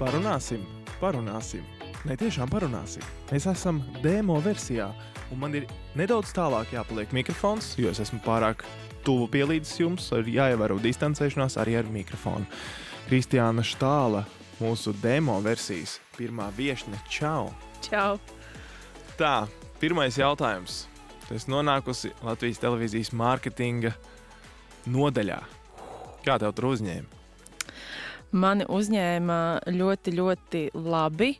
Parunāsim, parunāsim. Nē, tiešām parunāsim. Mēs esam demo versijā, un man ir nedaudz tālāk jāpaliek mikrofons, jo es esmu pārāk tuvu pielīdzis jums. Ir jāievēro distancēšanās arī ar mikrofonu. Kristiāna Štāla, mūsu demo versijas pirmā viesne. Čau! Čau! Tā, pirmais jautājums. Es nonākusi Latvijas televīzijas mārketinga nodaļā. Kā tev tur uzņēma? Mani uzņēma ļoti, ļoti labi.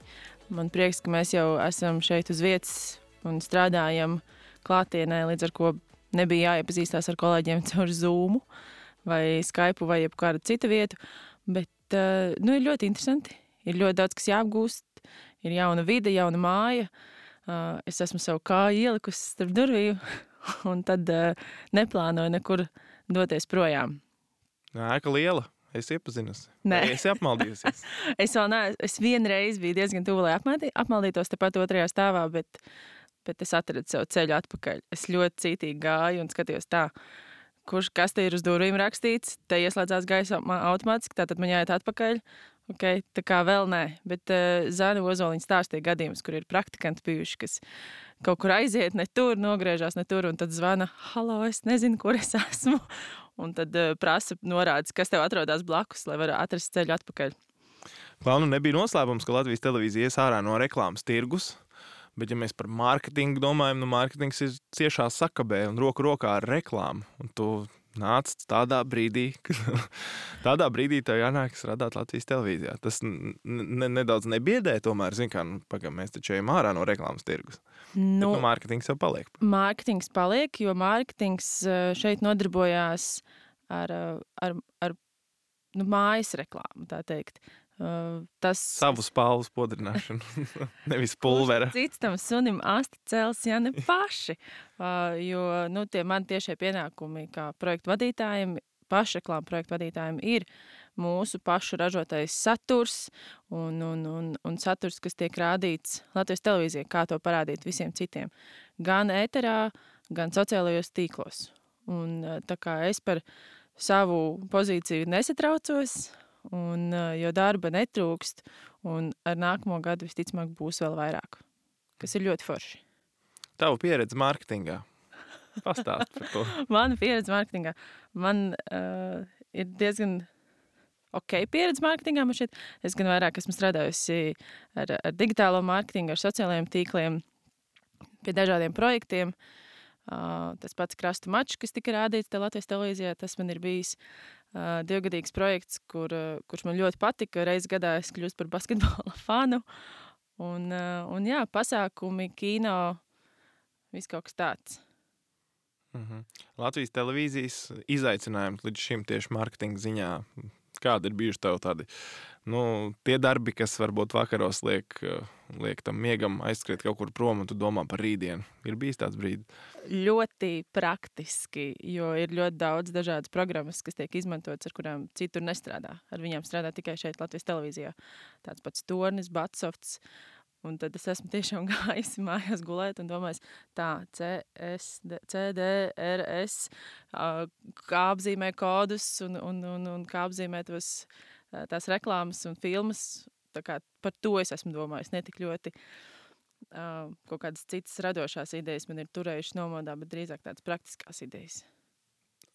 Man prieks, ka mēs jau esam šeit uz vietas un strādājam klātienē, līdz ar to nebija jāiepazīstās ar kolēģiem caur Zoom vai Skype vai kādu citu vietu. Bet uh, nu, ir ļoti interesanti. Ir ļoti daudz, kas jāapgūst. Ir jauna vide, jauna māja. Uh, es esmu savu kāju ielikusi starp durvīm, un tad uh, neplānoju nekur doties projām. Ēka liela. Es iepazinos. Nē, es apmaldījos. es vēl neesmu. Es vienreiz biju diezgan tuvu, lai apmaldī, apmaldītos tepat otrajā stāvā, bet, bet es atradu sev ceļu atpakaļ. Es ļoti cītīgi gāju un skatījos tā, kurš kas te ir uz durvīm rakstīts. Te ieslēdzās gaisa automātiski, tātad man jāiet atpakaļ. Okay, tā kā vēl nē, bet uh, Zana Ozoliņa stāstīja gadījumus, kur ir praktikanti bijuši, kas kaut kur aiziet, ne tur, nogriežās ne tur, un tad zvana, halo, es nezinu, kur es esmu. Un tad uh, prasa norādes, kas tev atrodas blakus, lai varētu atrast ceļu atpakaļ. Vēl nu nebija noslēpums, ka Latvijas televīzija ies ārā no reklāmas tirgus. Bet, ja mēs par mārketingu domājam, nu, mārketings ir ciešā sakabē un roku rokā ar reklāmu. Un tu nāc tādā brīdī, kad tādā brīdī tev jānāk strādāt Latvijas televīzijā. Tas ne, nedaudz nebiedē, tomēr, zin, kā, nu, pagam, mēs taču ejam ārā no reklāmas tirgus. Nu, Bet, nu, mārketings jau paliek. Mārketings paliek, jo mārketings eh, šeit nodarbojās ar, eh, ar, ar nu, mājas reklāmu, tā teikt. Tas savu spālu spodrināšanu, nevis pulvera. Cits tam sunim asti cels, ja ne paši. Jo nu, tie man tiešie pienākumi kā projektu vadītājiem, pašreklāmu projektu vadītājiem ir mūsu pašu ražotais saturs un, un, un, un saturs, kas tiek rādīts Latvijas televīzijā, kā to parādīt visiem citiem. Gan ēterā, gan sociālajos tīklos. Un tā kā es par savu pozīciju nesatraucos, un, jo darba netrūkst, un ar nākamo gadu visticamāk būs vēl vairāk, kas ir ļoti forši. Tava pieredze mārketingā. Pastāst par to. Mana pieredze mārketingā. Man uh, ir diezgan ok pieredze mārketingā. Man šķiet, es gan vairāk esmu strādājusi ar, ar digitālo mārketingu, ar sociālajiem tīkliem, pie dažādiem projektiem. Uh, tas pats krasta mačs, kas tika rādīts te Latvijas televīzijā, tas man ir bijis uh, divgadīgs projekts, kur, uh, kurš man ļoti patika. Reiz gadā es kļūstu par basketbola fanu. Un, uh, un jā, pasākumi, kino, viss kaut kas tāds. -hmm. Latvijas televīzijas izaicinājumi līdz šim tieši mārketinga ziņā Kādi ir bijuši tev tādi nu, tie darbi, kas varbūt vakaros liek, liek tam miegam aizskriet kaut kur prom un tu domā par rītdienu? Ir bijis tāds brīdis? Ļoti praktiski, jo ir ļoti daudz dažādas programmas, kas tiek izmantotas, ar kurām citur nestrādā. Ar viņām strādā tikai šeit Latvijas televīzijā. Tāds pats Tornis, Batsofts, Un tad es esmu tiešām gājis mājās gulēt un domājis, tā, C, S, D, C, D, R, S, kā apzīmē kodus un, un, un, un kā apzīmē tos, tās reklāmas un filmas. Tā kā par to es esmu domājis, ne tik ļoti kaut kādas citas radošās idejas man ir turējušas nomodā, bet drīzāk tādas praktiskās idejas.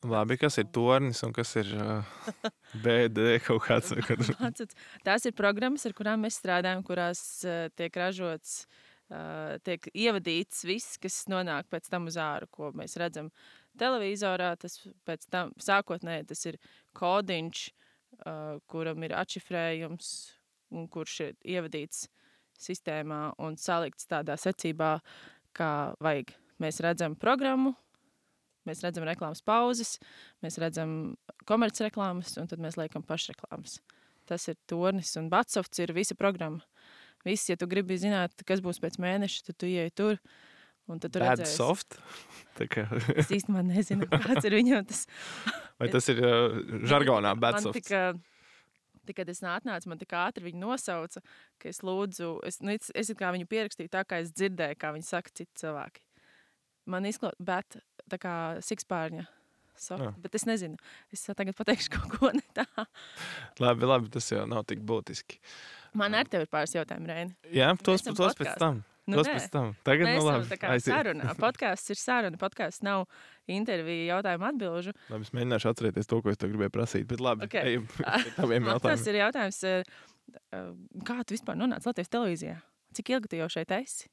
Labi, kas ir tornis un kas ir uh, BD kaut kāds? Tās ir programmas, ar kurām mēs strādājam, kurās uh, tiek ražots, uh, tiek ievadīts viss, kas nonāk pēc tam uz āru, ko mēs redzam televizorā. Tas pēc tam sākotnēji tas ir kodiņš, uh, kuram ir atšifrējums un kurš ir ievadīts sistēmā un salikts tādā secībā, kā vajag. Mēs redzam programmu, Mēs redzam reklāmas pauzes, mēs redzam komercreklāmas, un tad mēs liekam pašreklāmas. Tas ir tornis, un Batsofts ir visa programma. Viss, ja tu gribi zināt, kas būs pēc mēneša, tad tu ieej tur. Un tad tur redzēs. soft? kā... es īstenībā nezinu, kāds ir viņam tas. Vai tas ir uh, žargonā bad soft? Tika, Kad es atnācu, man tik ātri viņa nosauca, ka es lūdzu, es, nu, es, es kā viņu pierakstīju tā, kā es dzirdēju, kā viņi saka citi cilvēki man izklausās, bet tā kā sikspārņa. Soft, bet es nezinu, es tagad pateikšu kaut ko ne tā. labi, labi, tas jau nav tik būtiski. Man ar tevi ir pāris jautājumi, Reini. Jā, tos, tos pēc podkāstā. tam. Nu, tos nē. pēc tam. Tagad, Mēs nu labi. tā kā aiziet. sarunā. Podkāsts ir saruna. Podkāsts nav intervija jautājumu atbilžu. Labi, es mēģināšu atcerēties to, ko es tev gribēju prasīt. Bet labi, Ok. ejam pie taviem Man Tas jautājumiem. ir jautājums, eh, kā tu vispār nonāci Latvijas televīzijā? Cik ilgi tu jau šeit esi?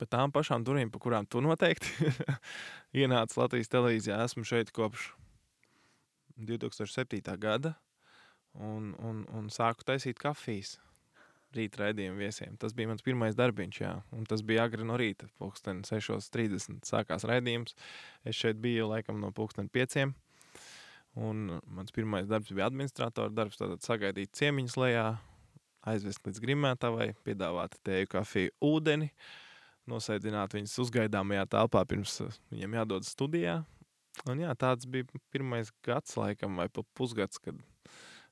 Pa tām pašām durvīm, pa kurām tu noteikti ienāci Latvijas televīzijā, esmu šeit kopš 2007. gada un, un, un sāku taisīt kafijas rīta raidījumu viesiem. Tas bija mans pirmais darbiņš, jā, un tas bija agri no rīta, pulksten 6.30 sākās raidījums. Es šeit biju laikam no pulksten 5. Un mans pirmais darbs bija administratora darbs, tātad sagaidīt ciemiņus lejā, aizvest līdz grimētavai, piedāvāt tēju, kafiju, ūdeni, nosēdināt viņus uzgaidāmajā telpā pirms uh, viņiem jādodas studijā. Un jā, tāds bija pirmais gads, laikam, vai pusgads, kad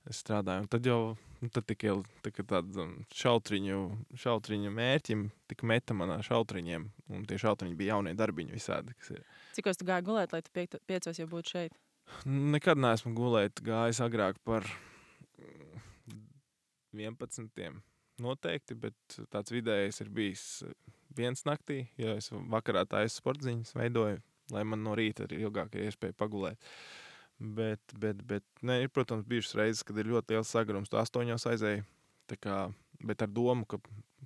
es strādāju. Un tad jau nu, tad tika kā tāda um, šautriņu, šautriņu mērķim, tika meta manā šautriņiem. Un tie šautriņi bija jaunie darbiņi visādi. Cik tu gāji gulēt, lai tu piekto- piecos jau būtu šeit? Nekad neesmu gulēt, gājis agrāk par mm, 11. Noteikti, bet tāds vidējais ir bijis eh, viens naktī, jo es vakarā taisu sportziņas, veidoju, lai man no rīta ir ilgāk ir iespēja pagulēt. Bet, bet, bet ne, ir, protams, bijušas reizes, kad ir ļoti liels sagrums. Tu astoņos aizēji, kā, bet ar domu, ka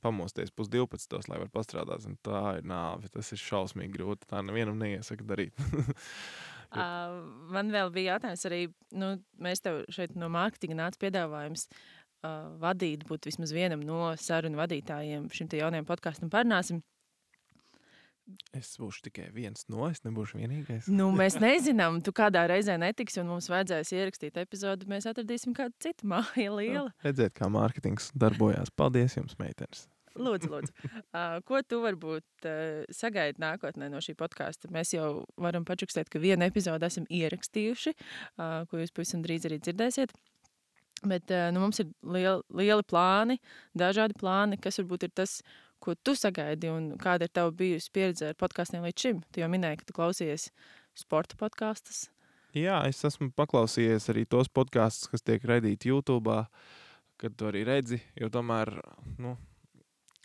pamosties pus 12, lai var pastrādāt. Tā ir nāve. Tas ir šausmīgi grūti. Tā nevienam neiesaka darīt. Uh, man vēl bija jautājums arī, nu, mēs tev šeit no mārketinga nāca piedāvājums uh, vadīt, būt vismaz vienam no sarunu vadītājiem šim jaunajam podkāstam parunāsim. es būšu tikai viens no, es nebūšu vienīgais. Nu, mēs nezinām, tu kādā reizē netiksi, un mums vajadzēs ierakstīt epizodu. Mēs atradīsim kādu citu māju lielu. Redzēt, kā mārketings darbojās. Paldies jums, meitenes! Lūdzu, lūdzu. Uh, ko tu varbūt uh, sagaidi nākotnē no šī podkāsta? Mēs jau varam pačukstēt, ka vienu epizodu esam ierakstījuši, uh, ko jūs pavisam drīz arī dzirdēsiet. Bet uh, nu, mums ir lieli, lieli plāni, dažādi plāni, kas varbūt ir tas, ko tu sagaidi un kāda ir tava bijusi pieredze ar podkāstiem līdz šim. Tu jau minēji, ka tu klausies sporta podkāstus. Jā, es esmu paklausījies arī tos podkāstus, kas tiek raidīti YouTube, kad tu arī redzi, jo tomēr, nu,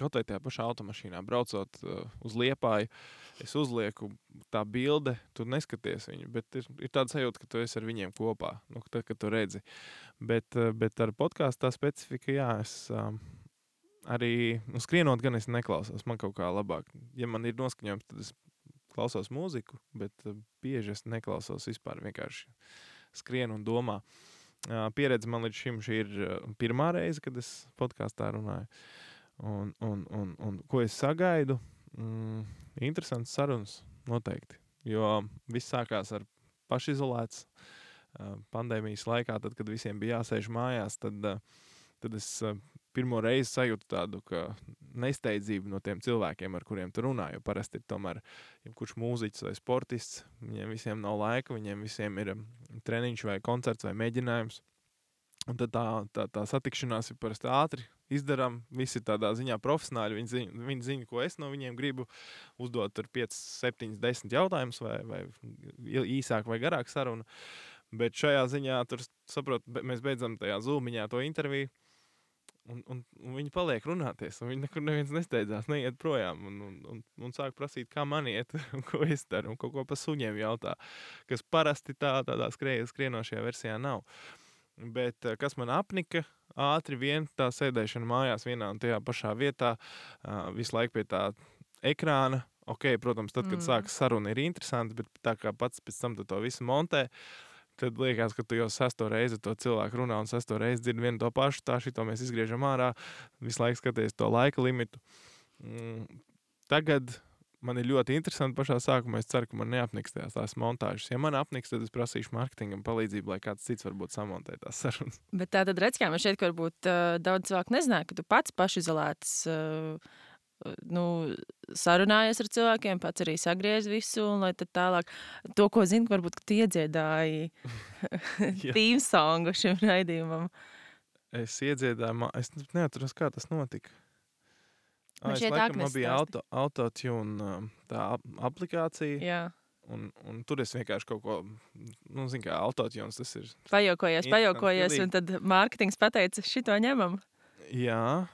kaut vai tajā pašā automašīnā braucot uh, uz liepāju, es uzlieku tā bilde, tu neskaties viņu, bet ir, ir tāda sajūta, ka tu esi ar viņiem kopā, nu, tad, kad tu redzi. Bet, uh, bet ar podkāstu tā specifika, jā, es um, arī, nu, skrienot gan es neklausos, man kaut kā labāk. Ja man ir noskaņojums, tad es klausos mūziku, bet uh, bieži es neklausos vispār. Vienkārši skrienu un domā. Uh, pieredze man līdz šim šī ir uh, pirmā reize, kad es podkāstā runāju. Un, un, un, un ko es sagaidu? Mm, interesants sarunas noteikti. Jo viss sākās ar pašizolēts pandēmijas laikā, tad, kad visiem bija jāsēž mājās, tad, tad es pirmo reizi sajūtu tādu nesteidzību no tiem cilvēkiem, ar kuriem tu runā. Jo parasti ir tomēr jebkurš mūziķis vai sportists. Viņiem visiem nav laika, viņiem visiem ir treniņš vai koncerts vai mēģinājums. Un tad tā, tā, tā satikšanās ir parasti ātri izdarām. Visi tādā ziņā profesionāli. Viņi zina, viņi zina, ko es no viņiem gribu uzdot. Tur 5, 7, 10 jautājumus, vai, vai īsāk vai garāk sarunu. Bet šajā ziņā, tur saprot, mēs beidzam tajā zūmiņā to interviju. Un, un, un viņi paliek runāties, un viņi nekur nesteidzās, neiet projām. Un, un, un, un sāk prasīt, kā man iet, un ko es daru, un kaut ko par suņiem jautā, kas parasti tā, tādā skrienošajā versijā nav. Bet eh, kas man apnika, ātri vien tā sēdēšana mājās vienā un tajā pašā vietā, visu laiku pie tā ekrāna. Ok, protams, tad, kad Mm. sākas saruna, ir interesanti, bet tā kā pats pēc tam to visu montē, tad liekas, ka tu jau sesto reizi to cilvēku runā un sesto reizi dzirdi vienu to pašu. Tā šito mēs izgriežam ārā, visu laiku skaties to laika limitu. Mm, tagad man ir ļoti interesanti pašā sākumā. Es ceru, ka man neapniks tās, montāžas. Ja man apniks, tad es prasīšu mārketingam palīdzību, lai kāds cits varbūt samontē tās sarunas. Bet tā tad redz, kā man šeit, varbūt uh, daudz cilvēku nezināja, ka tu pats pašizolēts. Uh, Nu, sarunājies ar cilvēkiem, pats arī sagriez visu, un lai tālāk to, ko zinu, varbūt iedziedāji Jā. tīm songu šim raidījumam. Es iedziedāju, es neatceros, kā tas notika. Man Ā, es šķiet, laikam, Agnes man bija auto, autotune um, tā ap aplikācija, Jā, un, un tur es vienkārši kaut ko, nu, zinu, kā autotunes tas ir. pajokojies, pajokojies, un tad mārketings pateica, šito ņemam. Jā.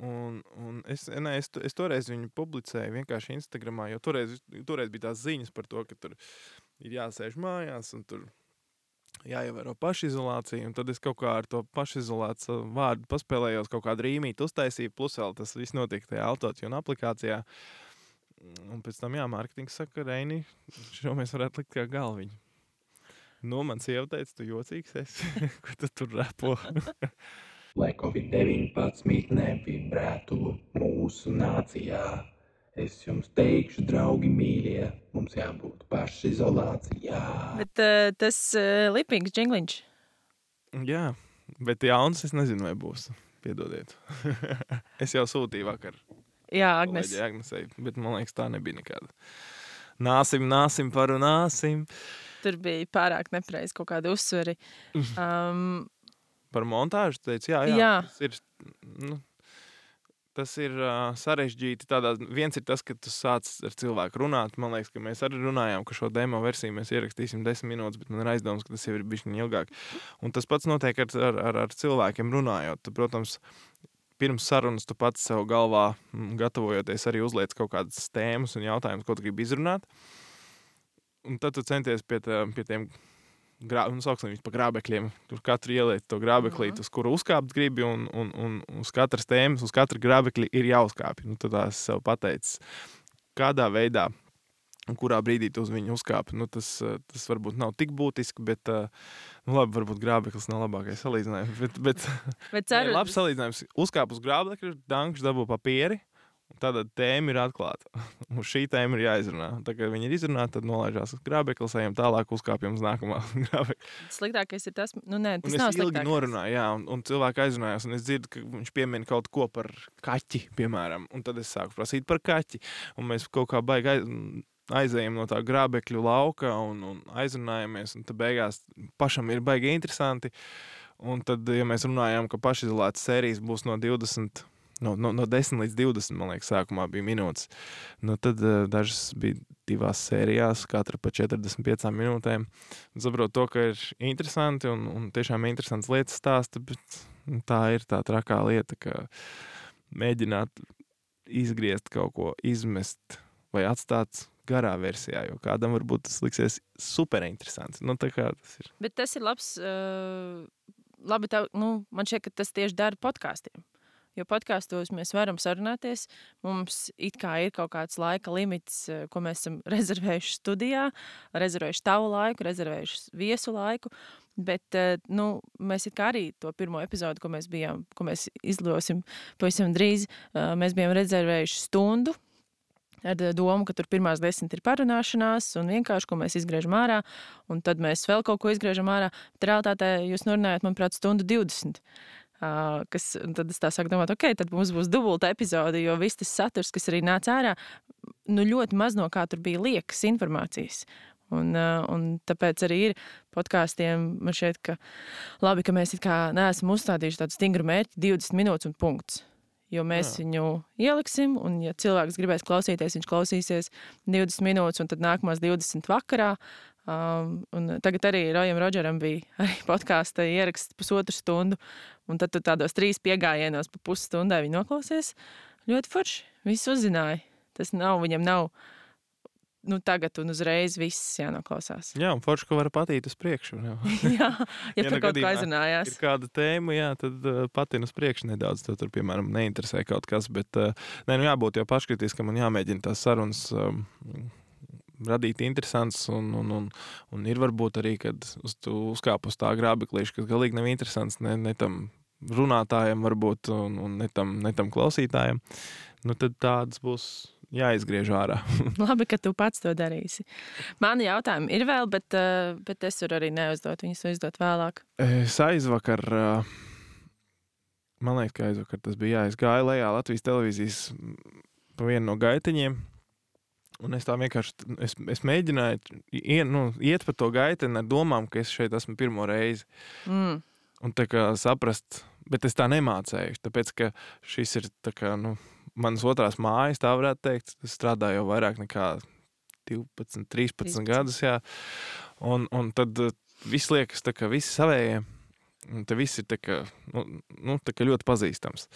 Un, un es, ne, es, es toreiz viņu publicēju vienkārši Instagramā, jo toreiz, toreiz bija tās ziņas par to, ka tur ir jāsēž mājās un tur jāievēro pašizolācija. Un tad es kaut kā ar to pašizolāciju vārdu paspēlējos, kaut kādu rīmītu uztaisīju, plus vēl tas viss notika tajā autotune aplikācijā. Un pēc tam, jā, mārketings saka, Reini, šo mēs varētu likt kā galviņu. Nu, man sieva teica, tu jocīgs esi, ko tu tur repo. lai Covid-19 nevibrētu mūsu nācijā. Es jums teikšu, draugi, mīļie, mums jābūt pašizolācijā. Bet uh, tas uh, lipīgs jingliņš. Jā, bet jauns es nezinu, vai būs. Piedodiet. es jau sūtīju vakar. Jā, Agnes. kolēģei Agnesei, bet man liekas, tā nebija nekāda. Nāsim, nāsim, parunāsim Tur bija pārāk nepareizi kaut kādi uzsveri. Um, par montāžu. Teicu, jā, jā, Jā. Tas ir, nu, tas ir uh, sarežģīti. Tādā, viens ir tas, ka tu sāc ar cilvēku runāt. Man liekas, ka mēs arī runājām, ka šo demo versiju mēs ierakstīsim desmit minūtes, bet man ir aizdoms, ka tas jau ir bijis ilgāk. Un tas pats notiek ar, ar, ar, ar cilvēkiem runājot. Tu, protams, pirms sarunas tu pats sev galvā, gatavojoties, arī uzliec kaut kādas tēmas un jautājumus, ko tu gribi izrunāt. Un tad tu centies pie, tā, pie tiem grā, nu, sauksim viņus par grābekļiem. Tur katru ielikt to grābeklī, uz kuru uzkāpt gribi, un, un, un uz katras tēmas, uz katru grābekli ir jāuzkāpj. Nu, tad es sev pateicu, kādā veidā un kurā brīdī tu uz viņu uzkāpi. Nu, tas, eh, tas varbūt nav tik būtiski, bet, eh, nu, labi, varbūt grābeklis nav labākais salīdzinājums. Bet, bet bet ceru, labs salīdzinājums. Uzkāp uz grābekļa, dankšs dabū papīri. Un Tāda tēma ir atklāta. Uz šī tēma ir jāizrunā. Tā kā viņi ir izrunāti, tad nolaižās uz grābekļa, ejam tālāk, uzkāpjam uz nākamā grābekļa. sliktākais ir tas, nu, nē, Un tas es nav sliktākais. norunāju, jā, un, un cilvēki aizrunājās, un es dzirdu, ka viņš piemin kaut ko par kaķi, piemēram. Un tad es sāku prasīt par kaķi. Un mēs kaut kā baigi aiz, aizējām no tā grābekļu lauka un, un aizrunājamies. Un tad beigās pašam ir baigi interesanti. Un tad, ja mēs runājām, ka pašizolētas sērijas būs no 20. No, no, no 10 līdz 20, man liekas, sākumā bija minūtes. Nu, tad uh, dažas bija divās sērijās, katra pa 45 minūtēm. Saprotu, to, ka ir interesanti un, un tiešām interesants lietas stāsta, bet nu, tā ir tā trakā lieta, ka mēģināt izgriezt kaut ko, izmest vai atstāt garā versijā, jo kādam varbūt tas liksies super interesants. Nu, tā tas ir. Bet tas ir labs. Uh, labi, tev, nu, man šķiet, ka tas tieši dara podkāstiem. Jo podkāstos mēs varam sarunāties. Mums kā ir kaut kāds laika limits, eh, ko mēs esam rezervējuši studijā, rezervējuši tavu laiku, rezervējuši viesu laiku. Bet eh, nu, mēs arī to pirmo epizodu, ko mēs, bijām, ko mēs izdosim pavisam drīz, eh, mēs bijām rezervējuši stundu. Ar domu, ka tur pirmās desmit ir parunāšanās, un vienkārši ko mēs izgriežam ārā, un tad mēs vēl kaut ko izgriežam ārā. Bet realitātē jūs norunājat, manuprāt, stundu 20. Uh, kas, tad es tā sāku domāt, ok, tad mums būs dubulta epizode, jo viss tas saturs, kas arī nāca ārā, nu ļoti maz no kā tur bija liekas informācijas. Un, uh, un tāpēc arī ir podkāstiem. Man šķiet, ka labi, ka mēs neesam uzstādījuši tādu stingru mērķi, 20 minūtes un punkts. Jo mēs Jā. viņu ieliksim, un, ja cilvēks gribēs klausīties, viņš klausīsies 20 minūtes, un tad nākamās 20 vakarā. Um, tagad arī Rojam Rodžeram bija arī podkāstu ieraksts pusotru stundu, un tad tādos trīs piegājienos pa pusstundai viņi noklausies. Ļoti forši. Viss uzzināja. Tas nav, viņam nav nu, tagad un uzreiz viss jānoklausās. Jā, un forši, ka var patīt uz priekšu. Jā. ja Ja nu kaut gadījumā aizrunājās. ir kāda tēma, jā, tad uh, patīk uz priekšu nedaudz. Tad, tur, piemēram, neinteresē kaut kas, bet uh, nē, nu, jābūt jau paškritiskam un jāmēģina tās sarunas um, radīt interesants. Un, un, un, un ir varbūt arī, kad uz, uzkāp uz tā grābeklīša, kas galīgi nav interesants ne, ne tam runātājam, varbūt, un, un ne, tam, ne tam klausītājam. Nu, tad tādas būs jāizgriež ārā. Labi, ka tu pats to darīsi. Mani jautājumi ir vēl, bet, uh, bet es varu arī neuzdot. Viņus var izdot vēlāk. Es aizvakar, uh, man liekas, ka aizvakar tas bija. Jā, es gāju lejā Latvijas televīzijas pa vienu no gaitiņiem. Un es tā vienkārši es, es mēģināju ie, nu, iet pa to gaiteni ar domām, ka es šeit esmu pirmo reizi. Mm. Un tā kā saprast, bet es tā nemācēju. Tāpēc, ka šis ir kā, nu, manas otrās mājas, tā varētu teikt. Es strādāju jau vairāk nekā 12, 13 13. gadus. Jā. Un, un tad uh, viss liekas, kā visi savējie. un te viss ir tā kā, nu, nu, tā kā ļoti pazīstams.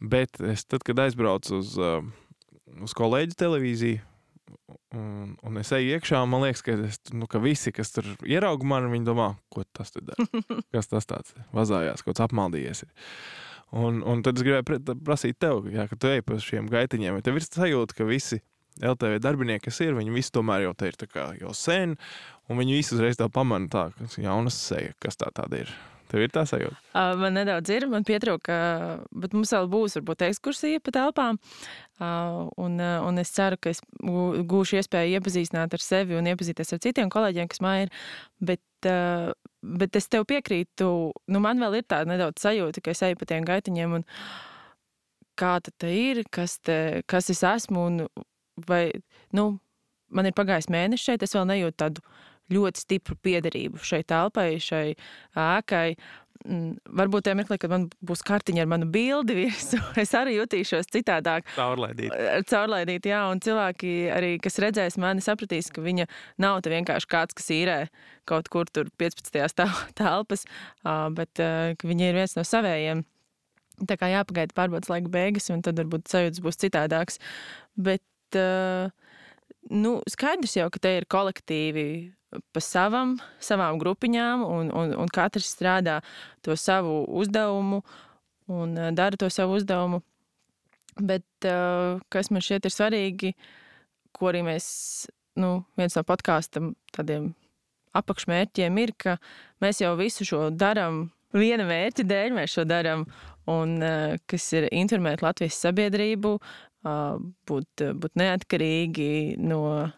Bet es, tad, kad aizbraucu uz, uh, uz kolēģu televīziju, un, un es eju iekšā, man liekas, ka, es, nu, ka visi, kas tur ieraudzīja mani, viņi domā, ko tas tur dara. Kas tas tāds - vazājās, kaut kas apmaldījies. Ir. Un, un tad es gribēju prasīt tev, jā, ka tu ej pa šiem gaitiņiem. Tev ir sajūta, ka visi LTV darbinieki, kas ir, viņi visi tomēr jau te ir kā jau sen, un viņi visi uzreiz tā pamana tā, ka jaunas seja, kas tā tāda ir. Tev ir tā sajūta. Uh, man nedaudz ir, man pietrūka, bet mums vēl būs varbūt ekskursija pa telpām. Uh, un, un es ceru, ka es gū- gūšu iespēju iepazīstināt ar sevi un iepazīties ar citiem kolēģiem, kas man ir. Bet, uh, bet es tev piekrītu, nu man vēl ir tāda nedaudz sajūta, ka es eju pa tiem gaitiņiem un kā te ir, kas, te, kas es esmu. Un, vai, nu, man ir pagājis mēnesis šeit, es vēl nejūtu tādu ļoti stipru piederību šai telpai, šai ēkai. Mm, Varbūt tajā mirklī, kad man būs kartiņa ar manu bildi virsū, es arī jutīšos citādāk. Caurlaidīt. Caurlaidīt, jā, un cilvēki, arī, kas redzēs mani, sapratīs, ka viņa nav te vienkārši kāds, kas īrē kaut kur tur 15. tel- telpas, bet ka viņa ir viens no savējiem. Tā kā jāpagaida pārbaudas laika beigas, un tad varbūt sajūtas būs citādāks. Bet nu, skaidrs jau, ka te ir kolektīvi pa savam, savām grupiņām, un, un, un katrs strādā to savu uzdevumu un uh, dara to savu uzdevumu. Bet uh, kas man šķiet ir svarīgi, ko arī mēs, nu, viens no podkāstam tādiem apakšmērķiem ir, ka mēs jau visu šo darām viena mērķa dēļ, mēs šo darām, un uh, kas ir informēt Latvijas sabiedrību, būt, būt neatkarīgi no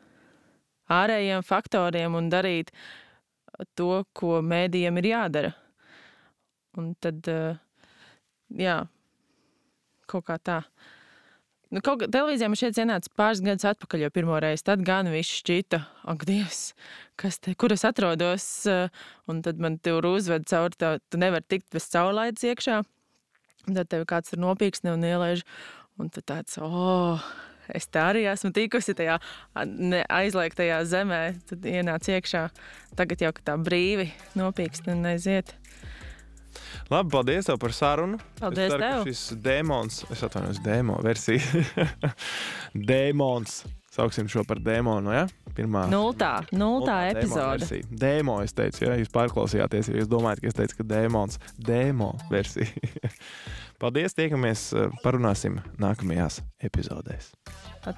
ārējiem faktoriem un darīt to, ko mēdījiem ir jādara. Un tad, uh, jā, kaut kā tā. Nu, kaut kā televīzijā man šeit ienāca pāris gadus atpakaļ, jau pirmo reizi. Tad gan viss šķita, ak, Dievs, kas te, kur es atrodos. eh, Un tad man tur uzved cauri, tā, tu nevari tikt bez caurlaides iekšā. Un tad tev kāds tur nopīksne un ielaiž. Un tu tāds, oh, es tā arī esmu tikusi tajā aizliegtajā zemē. Tad ienāc iekšā. Tagad jau tā brīvi nopīksne un aiziet. Labi, paldies tev par sarunu. Paldies es ceru, tev. šis dēmons, es atvainojos, dēmo versija. dēmons. Sauksim šo par dēmonu, ja? Pirmā. Nultā, nultā epizode. Dēmo, es teicu, ja jūs pārklausījāties, ja jūs domājat, ka es teicu, ka dēmons, dēmo versija. paldies, tiekamies, parunāsim nākamajās epizodēs. Tā.